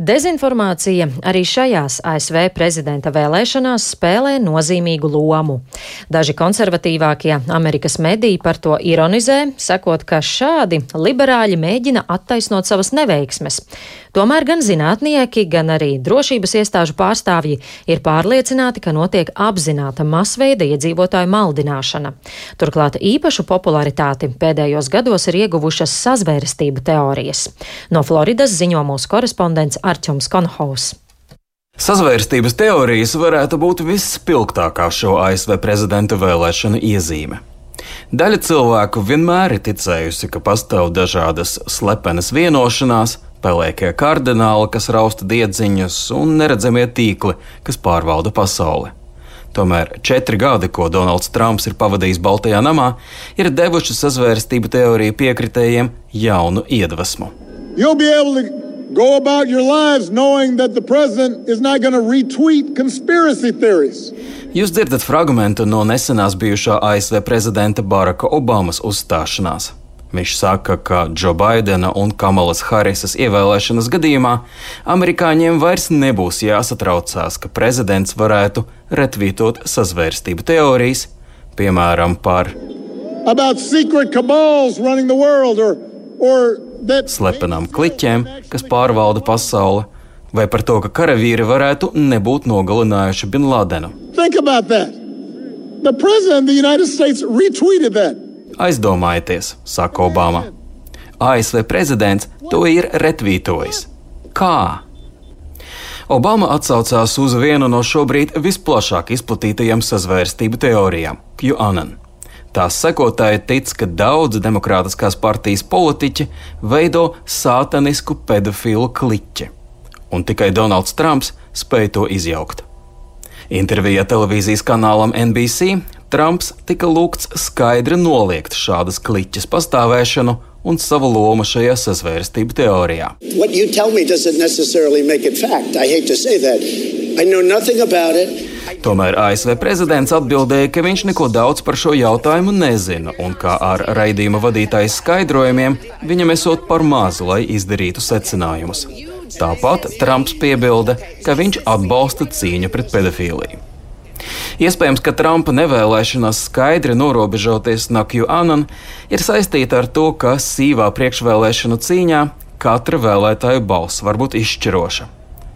Dezinformācija arī šajās ASV prezidenta vēlēšanās spēlē nozīmīgu lomu. Daži konservatīvākie Amerikas mediji par to ironizē, sakot, ka šādi liberāļi mēģina attaisnot savas neveiksmes. Tomēr gan zinātnieki, gan arī drošības iestāžu pārstāvji ir pārliecināti, ka notiek apzināta masveida iedzīvotāju maldināšana. Turklāt īpašu popularitāti pēdējos gados ir ieguvušas sazvērestību teorijas. No Floridas ziņo mūsu korespondents Arčuns Konhaus. Sazvērstības teorijas varētu būt visspilgtākā šo ASV prezidenta vēlēšanu iezīme. Daļa cilvēku vienmēr ir ticējusi, ka pastāv dažādas slepenas vienošanās, pelēkie kardināli, kas rausta diedziņus, un neredzamie tīkli, kas pārvalda pasauli. Tomēr četri gadi, ko Donalds Trumps ir pavadījis Baltajā namā, ir devuši sazvērstību teoriju piekritējiem jaunu iedvesmu go about your lives knowing that the president is not going to retweet conspiracy theories. Jūs dzirdat fragment no nesenās bijušā ASV prezidenta Baraka Obamas uzstāšanās. Viņš saka, ka Džo Baidena un Kamalas Harisas ievēlēšanas gadījumā amerikāņiem vairs nebūs jāsatraucās, ka prezidents varētu retvītot sazvērstību teorijas, piemēram, par the or, or slepenām kliķiem, kas pārvalda pasauli, vai par to, ka karavīri varētu nebūt nogalinājuši Bin Ladenu. Aizdomājieties, saka Obama. ASV prezidents to ir retvītojis. Kā? Obama atsaucās uz vienu no šobrīd visplašāk izplatītajām sazvērstību teorijām - QAnon. Tās sekotāji tic, ka daudzi demokrātiskās partijas politiķi veido sātanisku pedofilu kliķi, un tikai Donalds Trumps spēja to izjaukt. Intervijā televīzijas kanālam NBC Trumps tika lūgts skaidri noliegt šādas kliķes pastāvēšanu un savu lomu šajā sazvērstību teorijā. Tomēr ASV prezidents atbildēja, ka viņš neko daudz par šo jautājumu nezina un ka ar raidījuma vadītājas skaidrojumiem viņam esot par mazu, lai izdarītu secinājumus. Tāpat Trumps piebilda, ka viņš atbalsta cīņu pret pedofīliju. Iespējams, ka Trumpa nevēlēšanās skaidri norobežoties no QAnon ir saistīta ar to, ka sīvā priekšvēlēšanu cīņā katra vēlētāja balss var būt izšķiroša.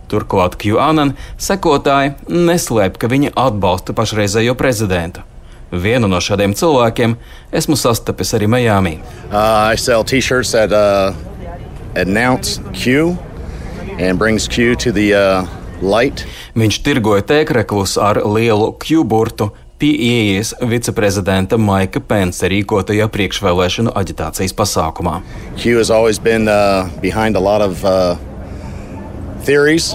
Turklāt QAnon sekotāji neslēp, ka viņi atbalsta pašreizējo prezidentu. Vienu no šādiem cilvēkiem esmu sastapis arī Miami. Uh, at, uh, announce Q and brings Q to the uh, light. Viņš tirgoja tēkreklus ar lielu Q-burtu pie ieejas viceprezidenta Maika Pensa rīkotajā priekšvēlēšanu aģitācijas pasākumā. Q has always been uh, behind a lot of uh, theories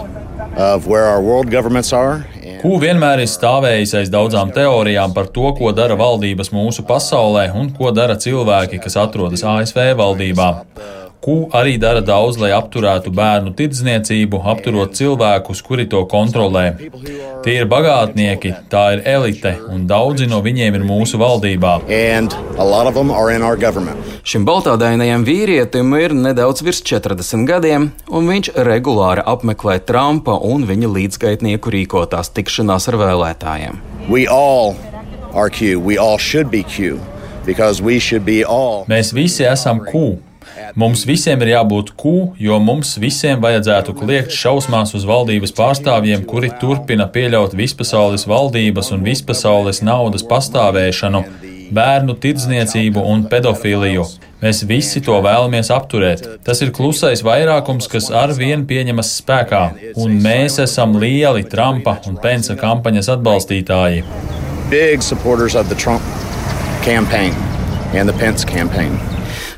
of where our world governments are. Kū vienmēr ir stāvējis aiz daudzām teorijām par to, ko dara valdības mūsu pasaulē un ko dara cilvēki, kas atrodas ASV valdībā. Ku arī dara daudz, lai apturētu bērnu tirdzniecību, apturot cilvēkus, kuri to kontrolē. Tie ir bagātnieki, tā ir elite, un daudzi no viņiem ir mūsu valdībā. Šim baltādainajam vīrietim ir nedaudz virs 40 gadiem, un viņš regulāri apmeklē Trumpa un viņa līdzgaitnieku rīkotās tikšanās ar vēlētājiem. Mēs visi esam Q. Mums visiem ir jābūt kū, jo mums visiem vajadzētu kliegt šausmās uz valdības pārstāvjiem, kuri turpina pieļaut vispasaules valdības un vispasaules naudas pastāvēšanu, bērnu tirdzniecību un pedofīliju. Mēs visi to vēlamies apturēt. Tas ir klusais vairākums, kas ar vienu pieņemas spēkā, un mēs esam lieli Trumpa un Pensa kampaņas atbalstītāji. Big supporters of the Trump campaign and the Pence campaign.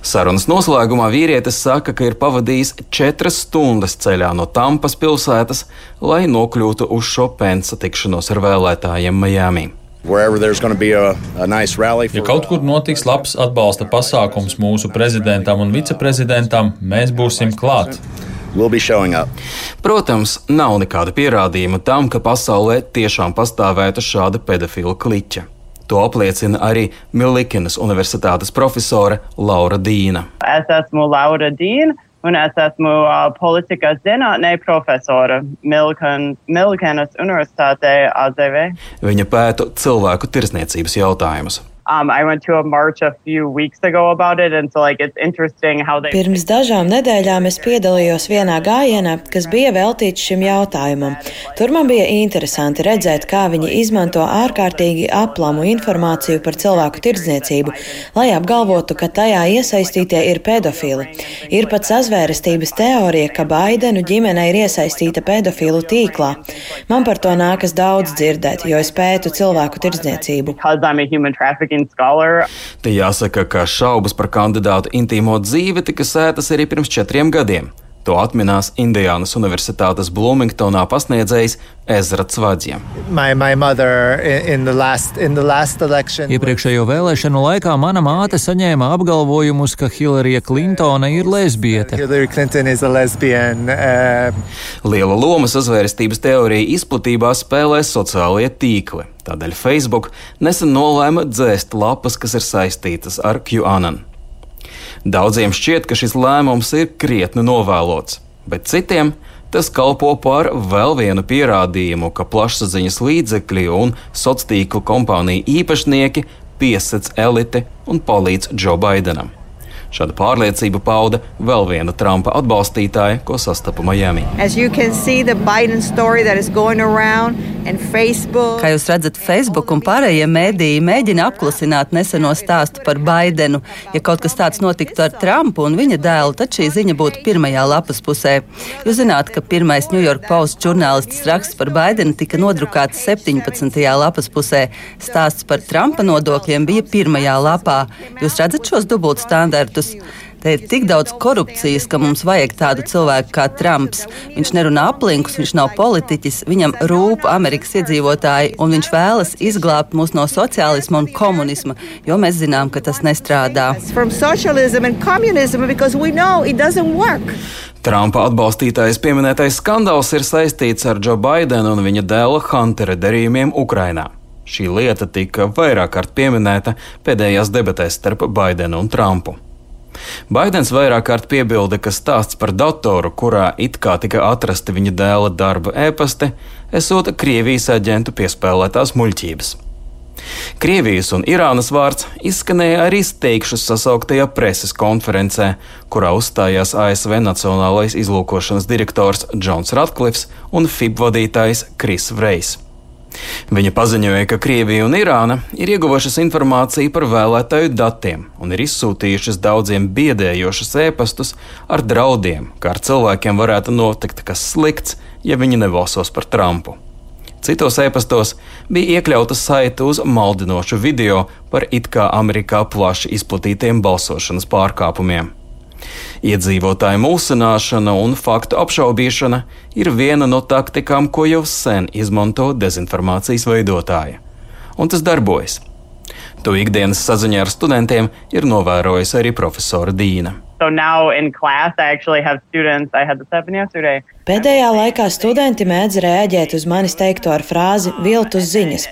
Sarunas noslēgumā vīrietis saka, ka ir pavadījis četras stundas ceļā no Tampas pilsētas, lai nokļūtu uz šo pensa tikšanos ar vēlētājiem Miami. Ja kaut kur notiks labs atbalsta pasākums mūsu prezidentam un viceprezidentam, mēs būsim klāt. Protams, nav nekāda pierādījuma tam, ka pasaulē tiešām pastāvētu šāda pedofilu kliķa. To apliecina arī Milikinas Universitātes profesore Laura Dīna. Es esmu Laura Dīna. un es esmu uh, politikas zinātnē profesora Milkan, Milkanas Universitātē AZV. Viņa pēta cilvēku tirsniecības jautājumus. Um, I went to a march a few weeks ago about it, and so like it's interesting how they. Pirms dažām nedēļām es piedalījos vienā gājienā, kas bija veltīts šim jautājumam. Tur man bija interesanti redzēt, kā viņi izmanto ārkārtīgi aplamu informāciju par cilvēku tirdzniecību, lai apgalvotu, ka tajā iesaistītie ir pedofili. Ir pat sazvērestības teorija, ka Baidenu ģimene ir iesaistīta pedofilu tīklā. Man par to nākas daudz dzirdēt, jo es pētu cilvēku tirdzniecību. Te jāsaka, ka šaubas par kandidātu intīmo dzīvi tika sētas arī pirms četriem gadiem. To atminās Indiānas Universitātes Bloomingtonā pasniedzējs Ezra Cvadžiem. Iepriekšējo vēlēšanu laikā mana māte saņēma apgalvojumus, ka Hillarija Klintona ir lesbiete. Uh... Liela loma sazvērestības teorija izplatībā spēlē sociālie tīkli. Tādēļ Facebook nesen nolēma dzēst lapas, kas ir saistītas ar QAnon. Daudziem šķiet, ka šis lēmums ir krietni novēlots, bet citiem tas kalpo par vēl vienu pierādījumu, ka plašsaziņas līdzekļi un sociālo tīklu kompāniju īpašnieki piesac elite un palīdz Džo Baidenam. Šādu pārliecību pauda vēl viena Trumpa atbalstītāja, ko sastapu Miami. Kā jūs redzat, Facebook un pārējie mēdīji mēģina apklusināt neseno stāstu par Baidenu. Ja kaut kas tāds notiktu ar Trumpu un viņa dēlu, tad šī ziņa būtu pirmajā lapas pusē. Jūs zināt, ka pirmais New York Post žurnālists raksts par Baidenu tika nodrukāts 17. lapas pusē. Stāsts par Trumpa nodokļiem bija pirmajā lapā. Jūs redzat šos dubultstandartus? Te ir tik daudz korupcijas, ka mums vajag tādu cilvēku kā Trumps. Viņš nerunā aplinkus, viņš nav politiķis, viņam rūp Amerikas iedzīvotāji, un viņš vēlas izglābt mūs no sociālisma un komunisma, jo mēs zinām, ka tas nestrādā. Trumpa atbalstītājs pieminētais skandāls ir saistīts ar Džo Baidenu un viņa dēla Huntera darījumiem Ukrainā. Šī lieta tika vairāk kārt pieminēta pēdējās debatēs starp Baidenu un Trumpu. Baidens vairāk kārt piebilda, ka stāsts par datoru, kurā it kā tika atrasti viņa dēla darba ēpasti, esot Krievijas aģentu piespēlētās muļķības. Krievijas un Irānas vārds izskanēja arī steigšus sasauktajā preses konferencē, kurā uzstājās ASV Nacionālais izlūkošanas direktors Džons Ratklifs un FIB vadītājs Kris Vrejs. Viņa paziņoja, ka Krievija un Irāna ir ieguvušas informāciju par vēlētāju datiem un ir izsūtījušas daudziem biedējošus ēpastus ar draudiem, ka ar cilvēkiem varētu notikt kas slikts, ja viņi nebalsos par Trumpu. Citos ēpastos bija iekļauta saite uz maldinošu video par it kā Amerikā plaši izplatītiem balsošanas pārkāpumiem. Iedzīvotāju mulsināšana un faktu apšaubīšana ir viena no taktikām, ko jau sen izmanto dezinformācijas veidotāji. Un tas darbojas. To ikdienas saziņā ar studentiem ir novērojusi arī profesora Dīna. So now in class, I actually have students. I had this happen yesterday. Pēdējā laikā studenti mēdz reaģēt uz manis teikto ar frāzi viltus ziņas.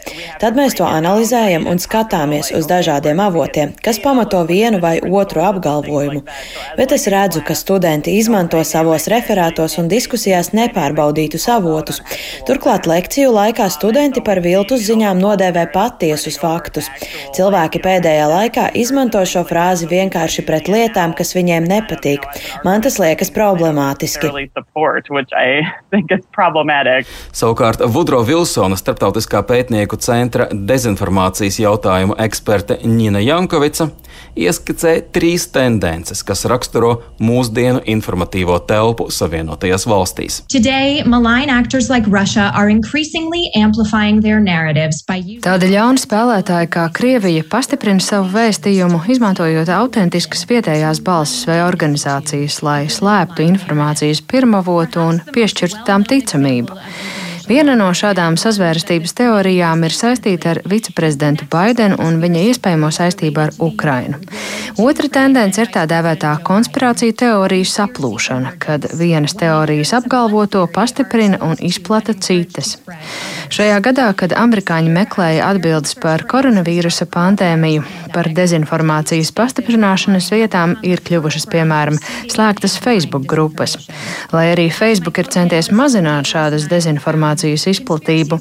Tad mēs to analizējam un skatāmies uz dažādiem avotiem, kas pamato vienu vai otru apgalvojumu. Bet es redzu, ka studenti izmanto savos referātos un diskusijās nepārbaudītus avotus. Turklāt lekciju laikā studenti par viltus ziņām nodēvē patiesus faktus. Cilvēki pēdējā laikā izmanto šo frāzi vienkārši pret lietām, kas viņiem viņiem nepatīk. Man tas liekas problemātiski. Savukārt Vudro Vilsona starptautiskā pētnieku centra dezinformācijas jautājumu eksperte Nina Jankovica ieskicē trīs tendences, kas raksturo mūsdienu informatīvo telpu Savienotajās valstīs. Today, Tādi ļauni spēlētāji kā Krievija pastiprina savu vēstījumu, izmantojot autentiskas vietējās balsis vai organizācijas, lai slēptu informācijas pirmavotu un piešķirtu tām ticamību. Viena no šādām sazvērstības teorijām ir saistīta ar viceprezidentu Baidenu un viņa iespējamo saistību ar Ukrainu. Otra tendence ir tā dēvētā konspirācija teoriju saplūšana, kad vienas teorijas apgalvoto pastiprina un izplata citas. Šajā gadā, kad amerikāņi meklēja atbildes par koronavīrusa pandēmiju, par dezinformācijas pastiprināšanas vietām ir kļuvušas piemēram slēgtas Facebook grupas. Lai arī Facebook ir centies mazināt šādas dezinformācijas, informācijas izplatību.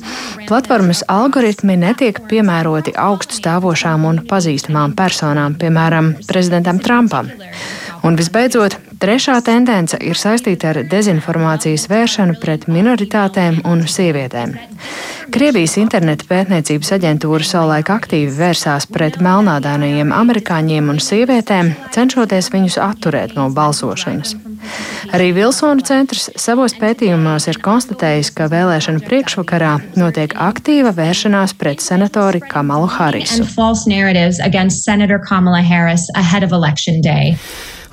Platformas algoritmi netiek piemēroti augstu stāvošām un pazīstamām personām, piemēram, prezidentam Trumpam. Un visbeidzot, trešā tendence ir saistīta ar dezinformācijas vēršanu pret minoritātēm un sievietēm. Krievijas interneta pētniecības aģentūra savulaik aktīvi vērsās pret melnādainajiem amerikāņiem un sievietēm, cenšoties viņus atturēt no balsošanas. Arī Vilsona centrs savos pētījumos ir konstatējis, ka vēlēšanu priekšvakarā notiek aktīva vēršanās pret senatori Kamalu Harisu.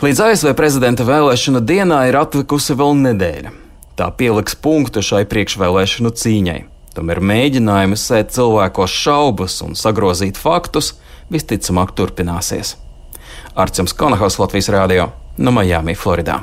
Līdz ASV prezidenta vēlēšana dienā ir atlikusi vēl nedēļa. Tā pieliks punktu šai priekšvēlēšanu cīņai. Tomēr mēģinājumi sēt cilvēkos šaubas un sagrozīt faktus visticamāk turpināsies. Arcams Konahaus Latvijas Rādio no Miami, Floridā.